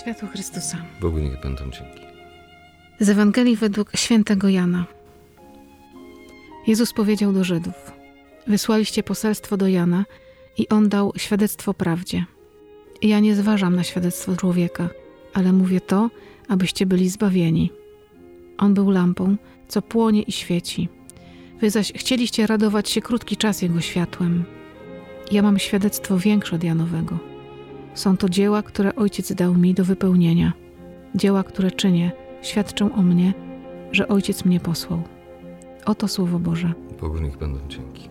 Światło Chrystusa. Bogu niech będą dzięki. Z Ewangelii według świętego Jana. Jezus powiedział do Żydów: Wysłaliście poselstwo do Jana i on dał świadectwo prawdzie. Ja nie zważam na świadectwo człowieka, ale mówię to, abyście byli zbawieni. On był lampą, co płonie i świeci. Wy zaś chcieliście radować się krótki czas jego światłem. Ja mam świadectwo większe od Janowego. Są to dzieła, które Ojciec dał mi do wypełnienia. Dzieła, które czynię, świadczą o mnie, że Ojciec mnie posłał. Oto Słowo Boże. Bogu niech będą dzięki.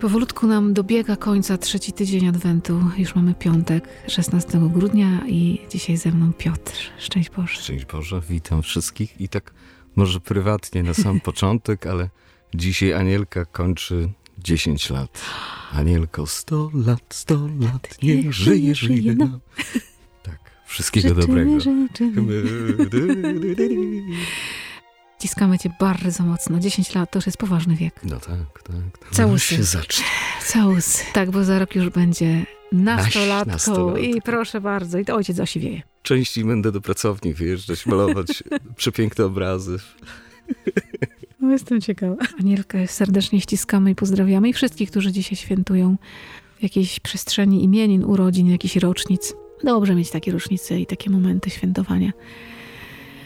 Powolutku nam dobiega końca trzeci tydzień Adwentu. Już mamy piątek, 16 grudnia i dzisiaj ze mną Piotr. Szczęść Boże. Szczęść Boże, witam wszystkich. I tak może prywatnie na sam początek, ale dzisiaj Anielka kończy 10 lat. Anielko, 100 lat, 100 lat, niech żyje, żyje nam. Tak, wszystkiego Życzymy, dobrego. życzymy. Ściskamy cię bardzo mocno. 10 lat to już jest poważny wiek. No tak, tak. tak. Już się zacznie. Całus. Tak, bo za rok już będzie nastolatką. nastolatką. I proszę bardzo, i to ojciec osiwieje. Częściej będę do pracowni wyjeżdżać, malować przepiękne obrazy. No, jestem ciekawa. Anielkę serdecznie ściskamy i pozdrawiamy i wszystkich, którzy dzisiaj świętują w jakiejś przestrzeni imienin, urodzin, jakichś rocznic. Dobrze mieć takie rocznice i takie momenty świętowania.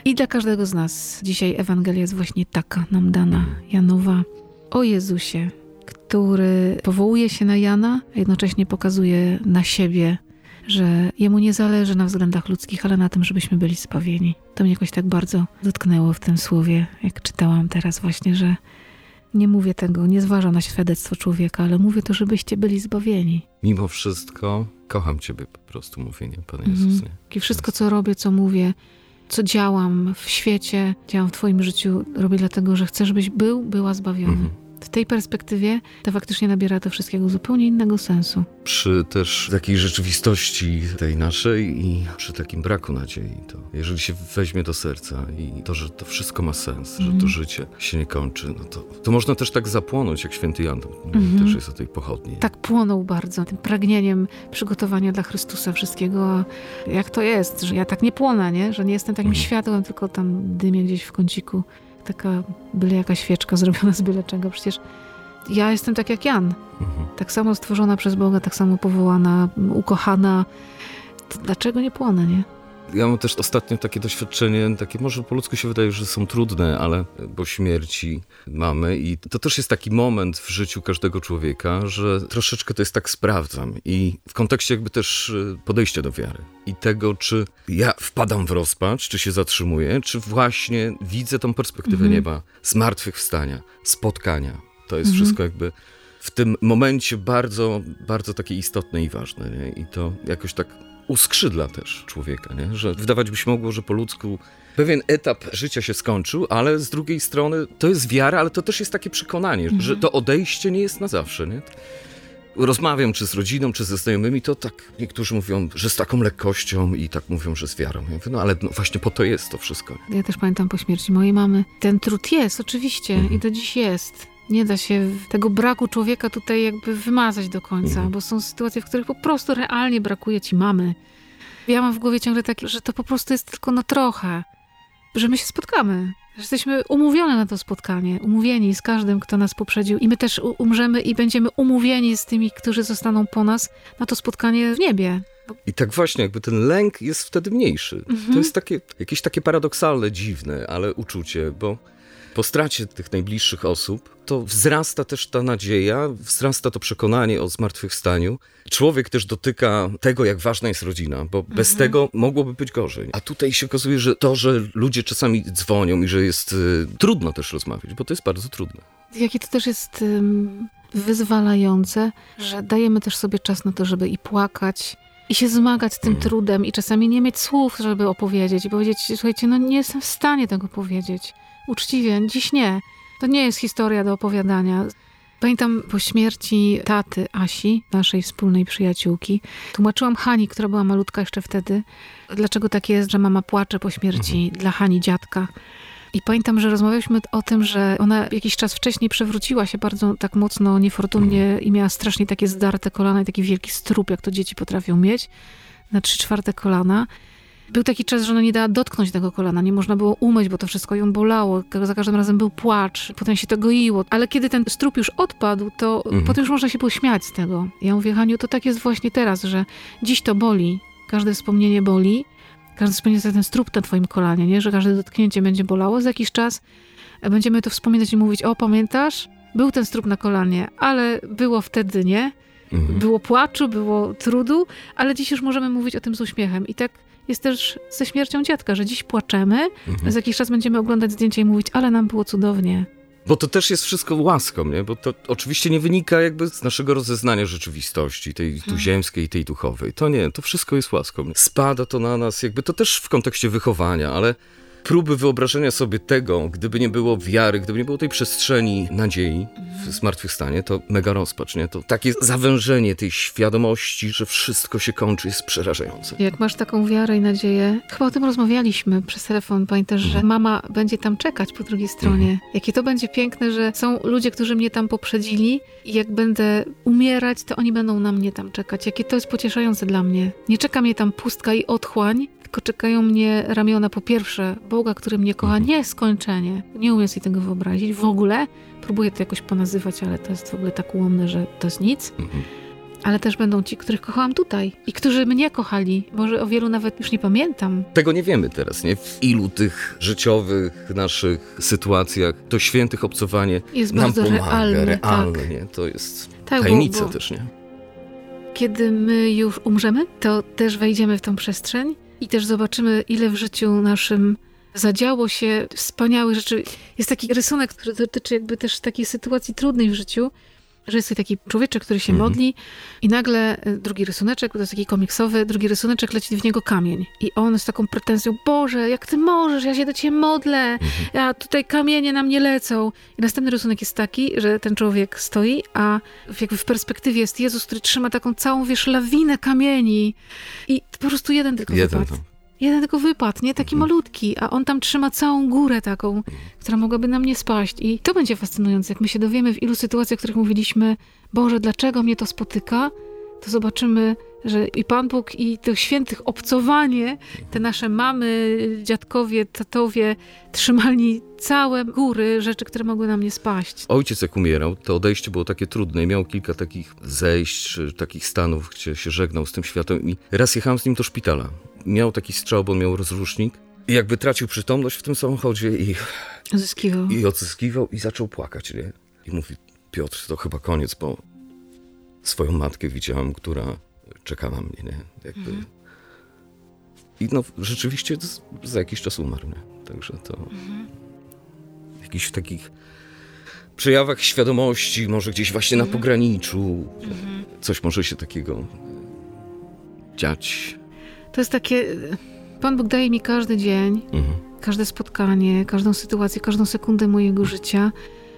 I dla każdego z nas dzisiaj Ewangelia jest właśnie taka nam dana, Janowa, o Jezusie, który powołuje się na Jana, a jednocześnie pokazuje na siebie, że jemu nie zależy na względach ludzkich, ale na tym, żebyśmy byli zbawieni. To mnie jakoś tak bardzo dotknęło w tym słowie, jak czytałam teraz właśnie, że nie mówię tego, nie zważam na świadectwo człowieka, ale mówię to, żebyście byli zbawieni. Mimo wszystko kocham Ciebie po prostu, mówienie Pan Jezus. Mhm. Nie? I wszystko, co robię, co mówię, co działam w świecie, działam w Twoim życiu, robię dlatego, że chcę, żebyś był, była zbawiony. Mhm. W tej perspektywie to faktycznie nabiera to wszystkiego zupełnie innego sensu. Przy też takiej rzeczywistości tej naszej i przy takim braku nadziei, to jeżeli się weźmie do serca i to, że to wszystko ma sens, że to Mhm. życie się nie kończy, no to, to można też tak zapłonąć, jak święty Jan Mhm. też jest o tej pochodni. Tak płonął bardzo tym pragnieniem przygotowania dla Chrystusa wszystkiego. A Jak to jest, że ja tak nie płonę, nie? że nie jestem takim Mhm. światłem, tylko tam dymię gdzieś w kąciku. Taka byle jaka świeczka zrobiona z byle czego. Przecież ja jestem tak jak Jan. Mhm. Tak samo stworzona przez Boga, tak samo powołana, ukochana. Dlaczego nie płonę, nie? Ja mam też ostatnio takie doświadczenie, takie może po ludzku się wydaje, że są trudne, ale bo śmierci mamy i to też jest taki moment w życiu każdego człowieka, że troszeczkę to jest tak sprawdzam i w kontekście jakby też y, podejścia do wiary i tego, czy ja wpadam w rozpacz, czy się zatrzymuję, czy właśnie widzę tą perspektywę Mhm. nieba, zmartwychwstania, spotkania. To jest Mhm. wszystko jakby w tym momencie bardzo, bardzo takie istotne i ważne. Nie? I to jakoś tak uskrzydla też człowieka, nie? że wydawać by się mogło, że po ludzku pewien etap życia się skończył, ale z drugiej strony to jest wiara, ale to też jest takie przekonanie, Mhm. że to odejście nie jest na zawsze. Nie? Rozmawiam czy z rodziną, czy ze znajomymi, to tak niektórzy mówią, że z taką lekkością i tak mówią, że z wiarą. Ja mówię, no ale no właśnie po to jest to wszystko. Ja też pamiętam po śmierci mojej mamy. Ten trud jest, oczywiście, Mhm. i do dziś jest. Nie da się tego braku człowieka tutaj jakby wymazać do końca, Mhm. bo są sytuacje, w których po prostu realnie brakuje ci mamy. Ja mam w głowie ciągle takie, że to po prostu jest tylko na trochę, że my się spotkamy. Że jesteśmy umówione na to spotkanie, umówieni z każdym, kto nas poprzedził, i my też umrzemy i będziemy umówieni z tymi, którzy zostaną po nas na to spotkanie w niebie. I tak właśnie, jakby ten lęk jest wtedy mniejszy. Mhm. To jest takie, jakieś takie paradoksalne, dziwne, ale uczucie, bo po stracie tych najbliższych osób, to wzrasta też ta nadzieja, wzrasta to przekonanie o zmartwychwstaniu. Człowiek też dotyka tego, jak ważna jest rodzina, bo bez tego mogłoby być gorzej. A tutaj się okazuje, że to, że ludzie czasami dzwonią i że jest y, trudno też rozmawiać, bo to jest bardzo trudne. Jakie to też jest ym, wyzwalające, że dajemy też sobie czas na to, żeby i płakać, i się zmagać z tym Mhm. trudem, i czasami nie mieć słów, żeby opowiedzieć, i powiedzieć, słuchajcie, no nie jestem w stanie tego powiedzieć. Uczciwie, dziś nie. To nie jest historia do opowiadania. Pamiętam po śmierci taty Asi, naszej wspólnej przyjaciółki, tłumaczyłam Hani, która była malutka jeszcze wtedy, dlaczego tak jest, że mama płacze po śmierci dla Hani dziadka. I pamiętam, że rozmawialiśmy o tym, że ona jakiś czas wcześniej przewróciła się bardzo tak mocno niefortunnie mhm. i miała strasznie takie zdarte kolana i taki wielki strup, jak to dzieci potrafią mieć, na trzy czwarte kolana. Był taki czas, że ona nie dała dotknąć tego kolana, nie można było umyć, bo to wszystko ją bolało. Za każdym razem był płacz, potem się to goiło. Ale kiedy ten strup już odpadł, to mhm. potem już można się było śmiać z tego. Ja mówię, Haniu, to tak jest właśnie teraz, że dziś to boli, każde wspomnienie boli, każdy wspomnienie ten strup na twoim kolanie, nie? że każde dotknięcie będzie bolało. Za jakiś czas będziemy to wspominać i mówić, o pamiętasz? Był ten strup na kolanie, ale było wtedy, nie? Mhm. Było płaczu, było trudu, ale dziś już możemy mówić o tym z uśmiechem. I tak jest też ze śmiercią dziadka, że dziś płaczemy, mhm. za jakiś czas będziemy oglądać zdjęcia i mówić, ale nam było cudownie. Bo to też jest wszystko łaską, nie? Bo to oczywiście nie wynika jakby z naszego rozeznania rzeczywistości, tej tu hmm. ziemskiej, tej duchowej. To nie, to wszystko jest łaską. Spada to na nas, jakby to też w kontekście wychowania, ale próby wyobrażenia sobie tego, gdyby nie było wiary, gdyby nie było tej przestrzeni nadziei w zmartwychwstanie, to mega rozpacz, nie? To takie zawężenie tej świadomości, że wszystko się kończy, jest przerażające. Jak masz taką wiarę i nadzieję, chyba o tym rozmawialiśmy przez telefon, pamiętasz, że mhm. mama będzie tam czekać po drugiej stronie. Mhm. Jakie to będzie piękne, że są ludzie, którzy mnie tam poprzedzili i jak będę umierać, to oni będą na mnie tam czekać. Jakie to jest pocieszające dla mnie. Nie czeka mnie tam pustka i otchłań, tylko czekają mnie ramiona po pierwsze Boga, który mnie kocha mhm. nieskończenie. Nie umiem sobie tego wyobrazić w ogóle. Próbuję to jakoś ponazywać, ale to jest w ogóle tak ułomne, że to jest nic. Mhm. Ale też będą ci, których kochałam tutaj i którzy mnie kochali. Może o wielu nawet już nie pamiętam. Tego nie wiemy teraz, nie? W ilu tych życiowych naszych sytuacjach to świętych obcowanie jest nam bardzo pomaga, realne. realne tak. nie? To jest tak, tajemnica bo, bo też, nie? Kiedy my już umrzemy, to też wejdziemy w tą przestrzeń i też zobaczymy, ile w życiu naszym zadziało się wspaniałych rzeczy. Jest taki rysunek, który dotyczy jakby też takiej sytuacji trudnej w życiu, że jest taki człowieczek, który się mhm. modli i nagle e, drugi rysuneczek, to jest taki komiksowy, drugi rysuneczek leci w niego kamień. I on z taką pretensją, Boże, jak ty możesz, ja się do ciebie modlę, mhm. a tutaj kamienie na mnie lecą. I następny rysunek jest taki, że ten człowiek stoi, a jakby w perspektywie jest Jezus, który trzyma taką całą, wiesz, lawinę kamieni i po prostu jeden tylko jeden wypadł. Jeden tylko wypadł, nie? Taki mhm. malutki, a on tam trzyma całą górę taką, mhm. która mogłaby na mnie spaść. I to będzie fascynujące, jak my się dowiemy w ilu sytuacjach, w których mówiliśmy, Boże, dlaczego mnie to spotyka, to zobaczymy, że i Pan Bóg, i tych świętych obcowanie, te nasze mamy, dziadkowie, tatowie trzymali całe góry rzeczy, które mogły na mnie spaść. Ojciec jak umierał, to odejście było takie trudne. Miał kilka takich zejść, takich stanów, gdzie się żegnał z tym światem i raz jechałem z nim do szpitala miał taki strzał, bo miał rozrusznik. I jakby tracił przytomność w tym samochodzie i... Odzyskiwał. I odzyskiwał i zaczął płakać, nie? I mówi, Piotr, to chyba koniec, bo swoją matkę widziałem, która czeka na mnie, nie? Jakby... Mhm. I no rzeczywiście za jakiś czas umarł, nie? Także to... Mhm. Jakiś w takich przejawach świadomości, może gdzieś właśnie mhm. na pograniczu, mhm. coś może się takiego dziać. To jest takie. Pan Bóg daje mi każdy dzień, mhm. każde spotkanie, każdą sytuację, każdą sekundę mojego życia,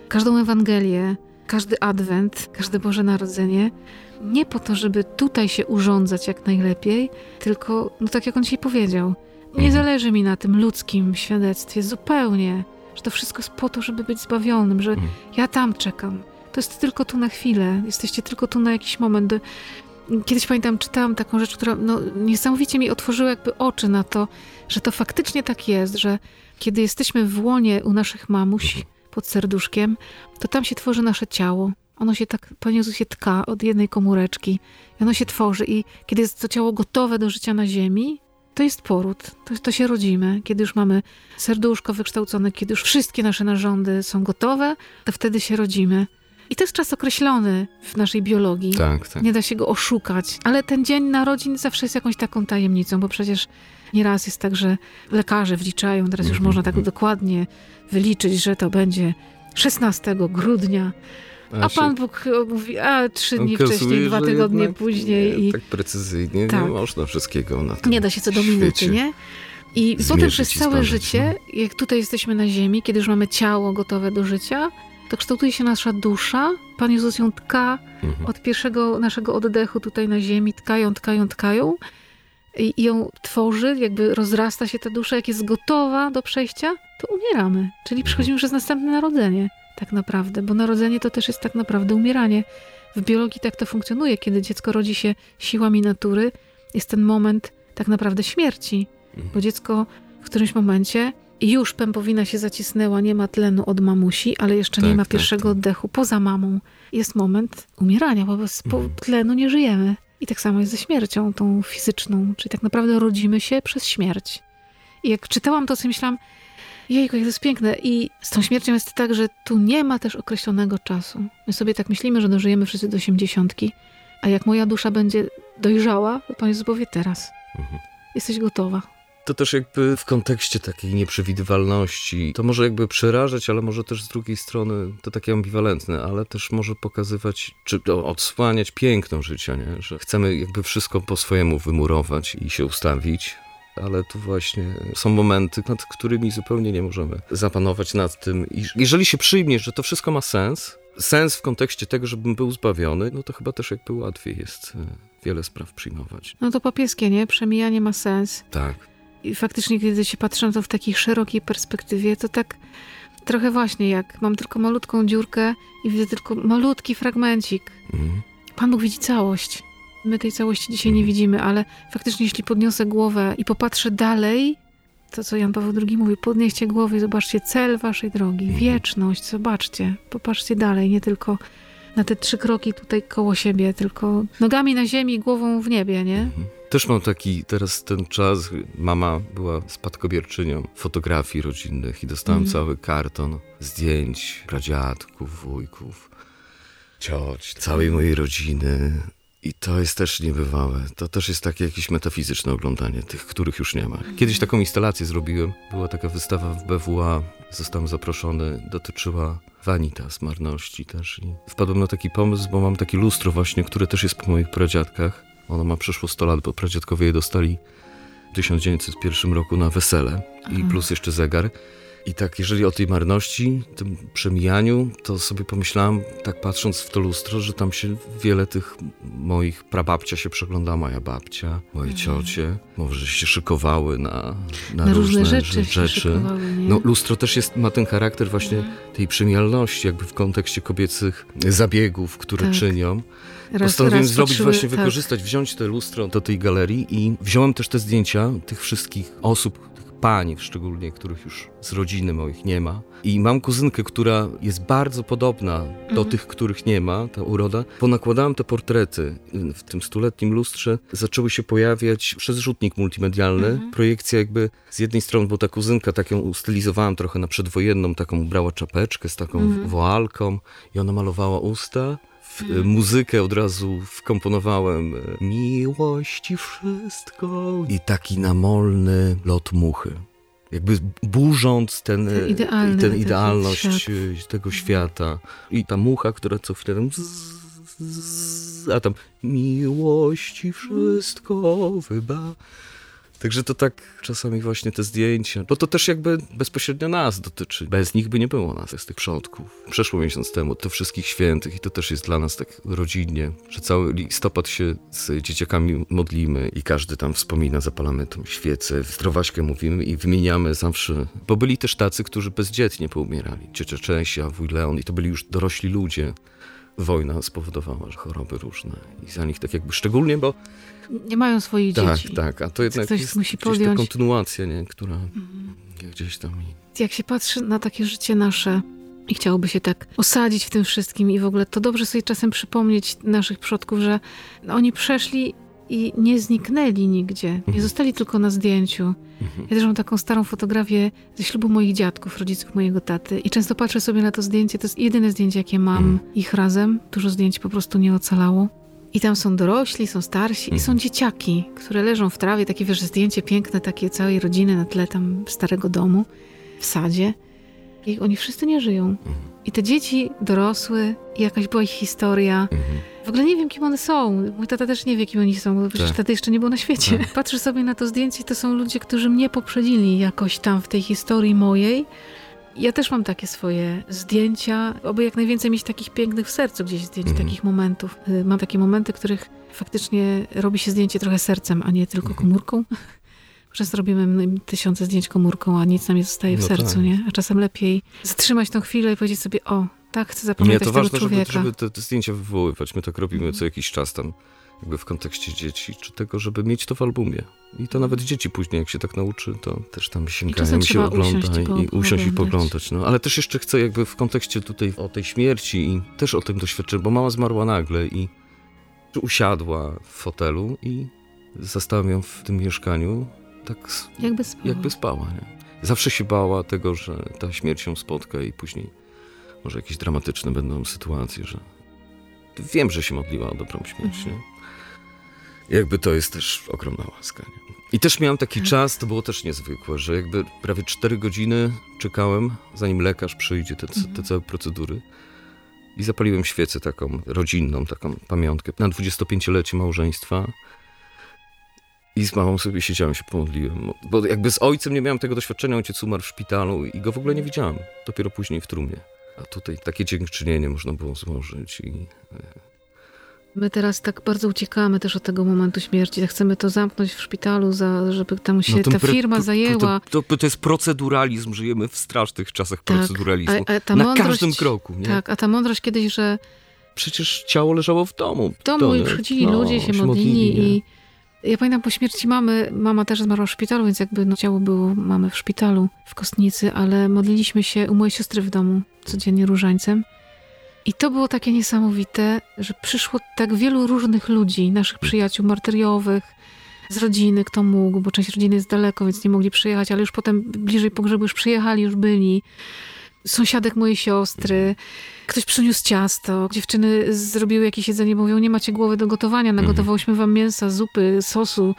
każdą Ewangelię, każdy adwent, każde Boże Narodzenie. Nie po to, żeby tutaj się urządzać jak najlepiej, tylko, no tak jak on dzisiaj powiedział, nie mhm. zależy mi na tym ludzkim świadectwie zupełnie, że to wszystko jest po to, żeby być zbawionym, że mhm. ja tam czekam. To jest tylko tu na chwilę, jesteście tylko tu na jakiś moment. Kiedyś pamiętam, czytałam taką rzecz, która no, niesamowicie mi otworzyła jakby oczy na to, że to faktycznie tak jest, że kiedy jesteśmy w łonie u naszych mamuś pod serduszkiem, to tam się tworzy nasze ciało. Ono się tak, Panie Jezu, się tka od jednej komóreczki i ono się tworzy i kiedy jest to ciało gotowe do życia na ziemi, to jest poród, to, to się rodzimy. Kiedy już mamy serduszko wykształcone, kiedy już wszystkie nasze narządy są gotowe, to wtedy się rodzimy. I to jest czas określony w naszej biologii. Tak, tak. Nie da się go oszukać. Ale ten dzień narodzin zawsze jest jakąś taką tajemnicą, bo przecież nieraz jest tak, że lekarze wliczają, teraz już mm -hmm. można tak dokładnie wyliczyć, że to będzie 16 grudnia. A Pan Bóg mówi, a trzy dni wcześniej, dwa tygodnie później. Nie, i... Tak precyzyjnie tak. nie można wszystkiego na tym Nie da się co do minuty, nie? I potem przez całe życie, no. jak tutaj jesteśmy na ziemi, kiedy już mamy ciało gotowe do życia, to kształtuje się nasza dusza. Pan Jezus ją tka mhm. od pierwszego naszego oddechu tutaj na ziemi, tkają, tkają, tkają. i ją tworzy, jakby rozrasta się ta dusza, jak jest gotowa do przejścia, to umieramy. Czyli przechodzimy przez następne narodzenie, tak naprawdę, bo narodzenie to też jest tak naprawdę umieranie. W biologii tak to funkcjonuje, kiedy dziecko rodzi się siłami natury, jest ten moment tak naprawdę śmierci, bo dziecko w którymś momencie już pępowina się zacisnęła, nie ma tlenu od mamusi, ale jeszcze tak, nie ma tak, pierwszego tak, tak. oddechu poza mamą. Jest moment umierania, bo bez mhm. tlenu nie żyjemy. I tak samo jest ze śmiercią, tą fizyczną, czyli tak naprawdę rodzimy się przez śmierć. I jak czytałam to, co myślałam, jejku, jak to jest piękne. I z tą śmiercią jest tak, że tu nie ma też określonego czasu. My sobie tak myślimy, że dożyjemy wszyscy do osiemdziesiątki, a jak moja dusza będzie dojrzała, to Pan Jezus powie teraz. Mhm. Jesteś gotowa. To też jakby w kontekście takiej nieprzewidywalności, to może jakby przerażać, ale może też z drugiej strony to takie ambiwalentne, ale też może pokazywać, czy odsłaniać piękno życia, nie? że chcemy jakby wszystko po swojemu wymurować i się ustawić, ale tu właśnie są momenty, nad którymi zupełnie nie możemy zapanować nad tym. I jeżeli się przyjmie, że to wszystko ma sens, sens w kontekście tego, żebym był zbawiony, no to chyba też jakby łatwiej jest e, wiele spraw przyjmować. No to papieskie, nie? Przemijanie ma sens. Tak. I faktycznie, kiedy się patrzę to w takiej szerokiej perspektywie, to tak trochę właśnie jak mam tylko malutką dziurkę i widzę tylko malutki fragmencik. Mhm. Pan Bóg widzi całość. My tej całości dzisiaj nie mhm. widzimy, ale faktycznie, jeśli podniosę głowę i popatrzę dalej, to co Jan Paweł II mówi, podnieście głowę i zobaczcie cel waszej drogi, mhm. wieczność, zobaczcie, popatrzcie dalej, nie tylko na te trzy kroki tutaj koło siebie, tylko nogami na ziemi, głową w niebie, nie? Mhm. Też mam taki teraz ten czas, mama była spadkobierczynią fotografii rodzinnych i dostałem mm. cały karton zdjęć pradziadków, wujków, cioć, całej mojej rodziny. I to jest też niebywałe. To też jest takie jakieś metafizyczne oglądanie tych, których już nie ma. Kiedyś taką instalację zrobiłem. Była taka wystawa w BWA. Zostałem zaproszony. Dotyczyła Vanitas, marności też. I wpadłem na taki pomysł, bo mam takie lustro właśnie, które też jest po moich pradziadkach. Ono ma przeszło 100 lat, bo pradziadkowie je dostali w 1901 roku na wesele i plus jeszcze zegar. I tak, jeżeli o tej marności, tym przemijaniu, to sobie pomyślałam, tak patrząc w to lustro, że tam się wiele tych moich prababcia się przegląda, moja babcia, moje mhm. ciocie, może się szykowały na, na, na różne, różne, rzeczy. rzeczy. No, lustro też jest, ma ten charakter właśnie mhm. tej przemijalności, jakby w kontekście kobiecych zabiegów, które tak. czynią. Postanowiłem zrobić właśnie, tak. wykorzystać, wziąć te lustro do tej galerii i wziąłem też te zdjęcia tych wszystkich osób, pań szczególnie, których już z rodziny moich nie ma. I mam kuzynkę, która jest bardzo podobna do mhm. tych, których nie ma, ta uroda. Ponakładałem te portrety w tym stuletnim lustrze. Zaczęły się pojawiać przez rzutnik multimedialny. Mhm. Projekcja jakby z jednej strony, bo ta kuzynka taką ustylizowałem trochę na przedwojenną, taką ubrała czapeczkę z taką mhm. woalką i ona malowała usta w mhm. muzykę od razu wkomponowałem e, miłości wszystko i taki namolny lot muchy. Jakby burząc ten, ten, idealny, ten idealność ten świat. Tego świata. I ta mucha, która co chwilę a tam miłości wszystko wyba. Także to tak czasami właśnie te zdjęcia, bo to też jakby bezpośrednio nas dotyczy. Bez nich by nie było nas, z tych przodków. Przeszło miesiąc temu, to wszystkich świętych i to też jest dla nas tak rodzinnie, że cały listopad się z dzieciakami modlimy i każdy tam wspomina, zapalamy tą świecę, zdrowaśkę mówimy i wymieniamy zawsze, bo byli też tacy, którzy bezdzietnie poumierali. Ciocia Czesia, wuj Leon i to byli już dorośli ludzie wojna spowodowała choroby różne i za nich tak jakby szczególnie, bo... Nie mają swoich tak, dzieci. Tak, tak, a to jednak Ktoś jest musi podjąć. ta kontynuacja, nie, która mhm. gdzieś tam... Jak się patrzy na takie życie nasze i chciałoby się tak osadzić w tym wszystkim i w ogóle to dobrze sobie czasem przypomnieć naszych przodków, że oni przeszli i nie zniknęli nigdzie. Nie mhm. zostali tylko na zdjęciu. Mhm. Ja też mam taką starą fotografię ze ślubu moich dziadków, rodziców mojego taty. I często patrzę sobie na to zdjęcie. To jest jedyne zdjęcie, jakie mam mhm. ich razem. Dużo zdjęć po prostu nie ocalało. I tam są dorośli, są starsi i są dzieciaki, które leżą w trawie. Takie, wiesz, zdjęcie piękne, takie całej rodziny na tle tam starego domu w sadzie. I oni wszyscy nie żyją. I te dzieci dorosły, i jakaś była ich historia. Mhm. W ogóle nie wiem, kim one są. Mój tata też nie wie, kim oni są, bo przecież tak. tata jeszcze nie był na świecie. Tak. Patrzę sobie na to zdjęcie, to są ludzie, którzy mnie poprzedzili jakoś tam w tej historii mojej. Ja też mam takie swoje zdjęcia, oby jak najwięcej mieć takich pięknych w sercu gdzieś zdjęć, Mhm. takich momentów. Y, Mam takie momenty, których faktycznie robi się zdjęcie trochę sercem, a nie tylko komórką. Często robimy mm, tysiące zdjęć komórką, a nic nam nie zostaje w No sercu, tak. nie? A czasem lepiej zatrzymać tą chwilę i powiedzieć sobie, o, tak, chcę zapamiętać Nie, to tego ważne, żeby, człowieka. żeby te, te zdjęcia wywoływać. My tak robimy Mhm. co jakiś czas tam, jakby w kontekście dzieci, czy tego, żeby mieć to w albumie. I to nawet dzieci później, jak się tak nauczy, to też tam sięgają się ogląda usiąść i po- i usiąść i poglądać. No. Ale też jeszcze chcę jakby w kontekście tutaj o tej śmierci i też o tym doświadczeniu, bo mama zmarła nagle i usiadła w fotelu i zastałem ją w tym mieszkaniu tak Jakby spała. jakby spała, nie? Zawsze się bała tego, że ta śmierć ją spotka i później może jakieś dramatyczne będą sytuacje, że wiem, że się modliła o dobrą śmierć, Mhm. nie? Jakby to jest też ogromna łaska, nie? I też miałem taki Tak. czas, to było też niezwykłe, że jakby prawie 4 godziny czekałem, zanim lekarz przyjdzie, te, te Mhm. całe procedury. I zapaliłem świecę taką rodzinną, taką pamiątkę na 25-lecie małżeństwa. I z mamą sobie siedziałem, się pomodliłem. Bo jakby z ojcem nie miałem tego doświadczenia, ojciec umarł w szpitalu i go w ogóle nie widziałem. Dopiero później w trumnie. A tutaj takie dziękczynienie można było złożyć i My teraz tak bardzo uciekamy też od tego momentu śmierci. Tak chcemy to zamknąć w szpitalu, za, żeby tam się to ta pre- firma zajęła. To, to, to jest proceduralizm, żyjemy w strasznych czasach Tak, proceduralizmu. a- a ta Na mądrość- każdym kroku, nie? Tak, a ta mądrość kiedyś, że Przecież ciało leżało w domu. w domu To, i przychodzili No, ludzie, się modlili nie? i ja pamiętam po śmierci mamy, mama też zmarła w szpitalu, więc jakby no, ciało było mamy w szpitalu w Kostnicy, ale modliliśmy się u mojej siostry w domu codziennie różańcem. I to było takie niesamowite, że przyszło tak wielu różnych ludzi, naszych przyjaciół martyriowych, z rodziny, kto mógł, bo część rodziny jest daleko, więc nie mogli przyjechać, ale już potem bliżej pogrzebu już przyjechali, już byli. Sąsiadek mojej siostry, ktoś przyniósł ciasto, dziewczyny zrobiły jakieś jedzenie, mówią, nie macie głowy do gotowania, nagotowałyśmy wam mięsa, zupy, sosu.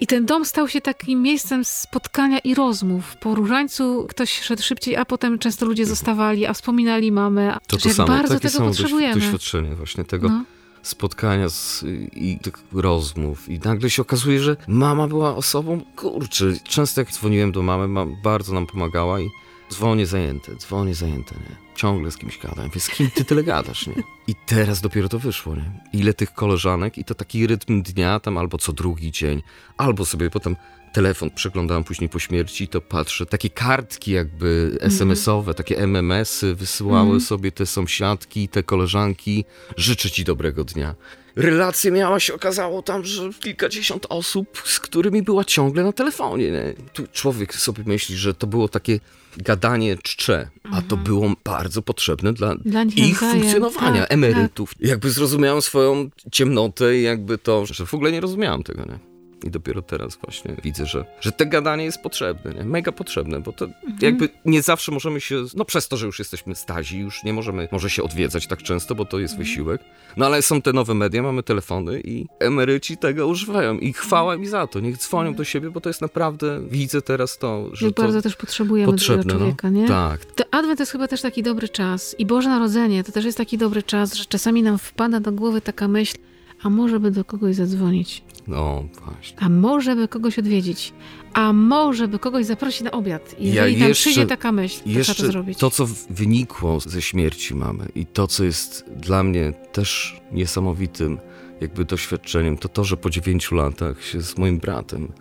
I ten dom stał się takim miejscem spotkania i rozmów. Po różańcu ktoś szedł szybciej, a potem często ludzie zostawali, a wspominali mamę. To to jak samo, bardzo takie tego samo potrzebujemy. doświadczenie właśnie tego No. spotkania z, i tych rozmów. I nagle się okazuje, że mama była osobą, kurczę, często jak dzwoniłem do mamy, mam, bardzo nam pomagała i dzwonię zajęte, dzwonię zajęte, nie? Ciągle z kimś gadam. Mówię, z kim ty tyle gadasz, nie? I teraz dopiero to wyszło, nie? Ile tych koleżanek i to taki rytm dnia tam albo co drugi dzień, albo sobie potem telefon przeglądałem później po śmierci, to patrzę, takie kartki jakby SMS-owe, takie MMS-y wysyłały Mhm. sobie te sąsiadki, te koleżanki, życzę ci dobrego dnia. Relacje miała się okazało tam, że kilkadziesiąt osób, z którymi była ciągle na telefonie. Nie? Tu człowiek sobie myśli, że to było takie gadanie czcze, a to było bardzo potrzebne dla, Dla ich funkcjonowania, tak, emerytów. Jakby zrozumiałem swoją ciemnotę i jakby to, że w ogóle nie rozumiałem tego, nie? I dopiero teraz właśnie widzę, że, że te gadanie jest potrzebne, nie? mega potrzebne, bo to Mhm. jakby nie zawsze możemy się, no przez to, że już jesteśmy stazi, już nie możemy może się odwiedzać tak często, bo to jest Mhm. wysiłek. No ale są te nowe media, mamy telefony i emeryci tego używają i chwała mi za to. Niech dzwonią do siebie, bo to jest naprawdę, widzę teraz to, że Jak to bardzo też potrzebujemy potrzebne. drugiego człowieka, no. nie? Tak, To Adwent to jest chyba też taki dobry czas. I Boże Narodzenie to też jest taki dobry czas, że czasami nam wpada do głowy taka myśl, a może by do kogoś zadzwonić, no właśnie. a może by kogoś odwiedzić, a może by kogoś zaprosić na obiad. I Ja jeżeli nam jeszcze- przyjdzie taka myśl, to trzeba to zrobić. to, co wynikło ze śmierci mamy i to, co jest dla mnie też niesamowitym jakby doświadczeniem, to to, że po dziewięciu latach się z moim bratem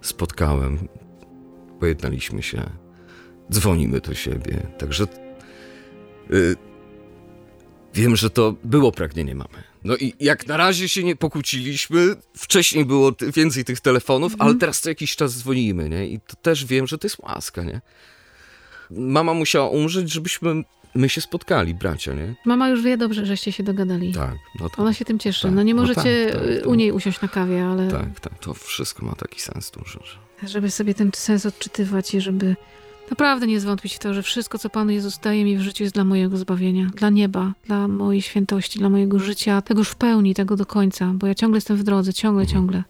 spotkałem, pojednaliśmy się, dzwonimy do siebie, także y, wiem, że to było pragnienie mamy. No i jak na razie się nie pokłóciliśmy, wcześniej było więcej tych telefonów, Mhm. ale teraz co jakiś czas dzwonimy, nie? I to też wiem, że to jest łaska, nie? Mama musiała umrzeć, żebyśmy my się spotkali, bracia, nie? Mama już wie dobrze, żeście się dogadali. Tak, no tak. Ona się tym cieszy. Tak, No nie no możecie tak, tak, y, tak. u niej usiąść na kawie, ale Tak, tak, to wszystko ma taki sens duży, że... żeby sobie ten sens odczytywać i żeby naprawdę nie zwątpić w to, że wszystko, co Panu Jezus daje mi w życiu jest dla mojego zbawienia, dla nieba, dla mojej świętości, dla mojego życia, tego już w pełni, tego do końca, bo ja ciągle jestem w drodze, ciągle, Mhm. ciągle.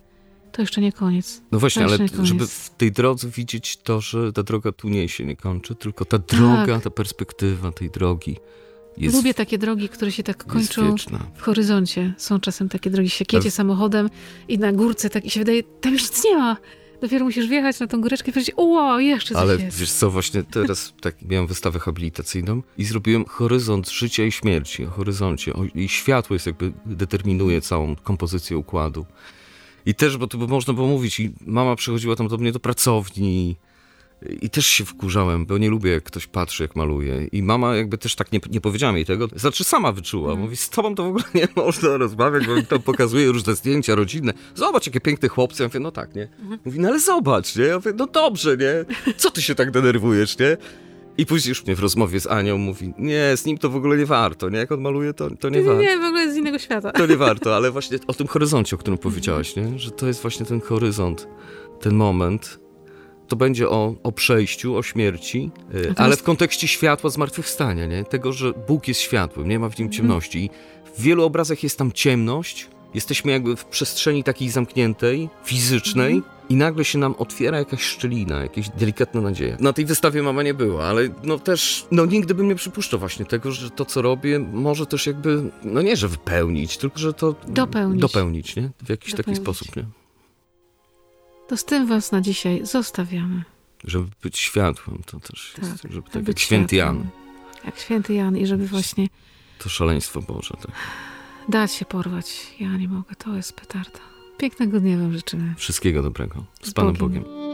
To jeszcze nie koniec. No właśnie, ale żeby w tej drodze widzieć to, że ta droga tu nie się nie kończy, tylko ta droga, Tak. ta perspektywa tej drogi jest, Lubię takie drogi, które się tak kończą w horyzoncie. Są czasem takie drogi, się jedzie Ale- samochodem i na górce tak i się wydaje, tam już nic nie ma. Dopiero musisz wjechać na tą góreczkę i powiedzieć, o, jeszcze coś Ale jest. wiesz co, właśnie teraz tak miałem wystawę habilitacyjną i zrobiłem horyzont życia i śmierci, o horyzoncie. O, I światło jest jakby determinuje całą kompozycję układu. I też, bo to by można było mówić, i mama przychodziła tam do mnie do pracowni i też się wkurzałem, bo nie lubię, jak ktoś patrzy, jak maluje. I mama jakby też tak nie, nie powiedziała mi tego, znaczy sama wyczuła. Mhm. Mówi, z tobą to w ogóle nie można rozmawiać, bo mi tam pokazuje różne zdjęcia rodzinne. Zobacz, jakie piękne chłopcy. Ja mówię, no tak, nie? Mhm. Mówi, no ale zobacz, nie? Ja mówię, no dobrze, nie? Co ty się tak denerwujesz, nie? I później już mnie w rozmowie z Anią mówi, nie, z nim to w ogóle nie warto, nie? Jak on maluje, to, to nie Nie, warto. nie, w ogóle z innego świata. To nie warto, ale właśnie o tym horyzoncie, o którym powiedziałaś, nie? że to jest właśnie ten horyzont, ten moment. To będzie o, o przejściu, o śmierci, Natomiast- ale w kontekście światła zmartwychwstania, nie? tego, że Bóg jest światłem, nie ma w nim ciemności. I w wielu obrazach jest tam ciemność, jesteśmy jakby w przestrzeni takiej zamkniętej, fizycznej. I nagle się nam otwiera jakaś szczelina, jakaś delikatna nadzieja. Na tej wystawie mama nie była, ale no też, no nigdy bym nie przypuszczał właśnie tego, że to, co robię, może też jakby, no nie, że wypełnić, tylko że to... Dopełnić. Dopełnić, nie? W jakiś taki Dopełnić. sposób, nie? To z tym was na dzisiaj zostawiamy. Żeby być światłem, to też jest, Tak, żeby tak Być jak święty. Jan. Jak święty Jan i żeby właśnie To szaleństwo Boże, tak. dać się porwać. Ja nie mogę, to jest petarda. Pięknego dnia wam życzymy. Wszystkiego dobrego. Z Z Panem Bogiem. Bogiem.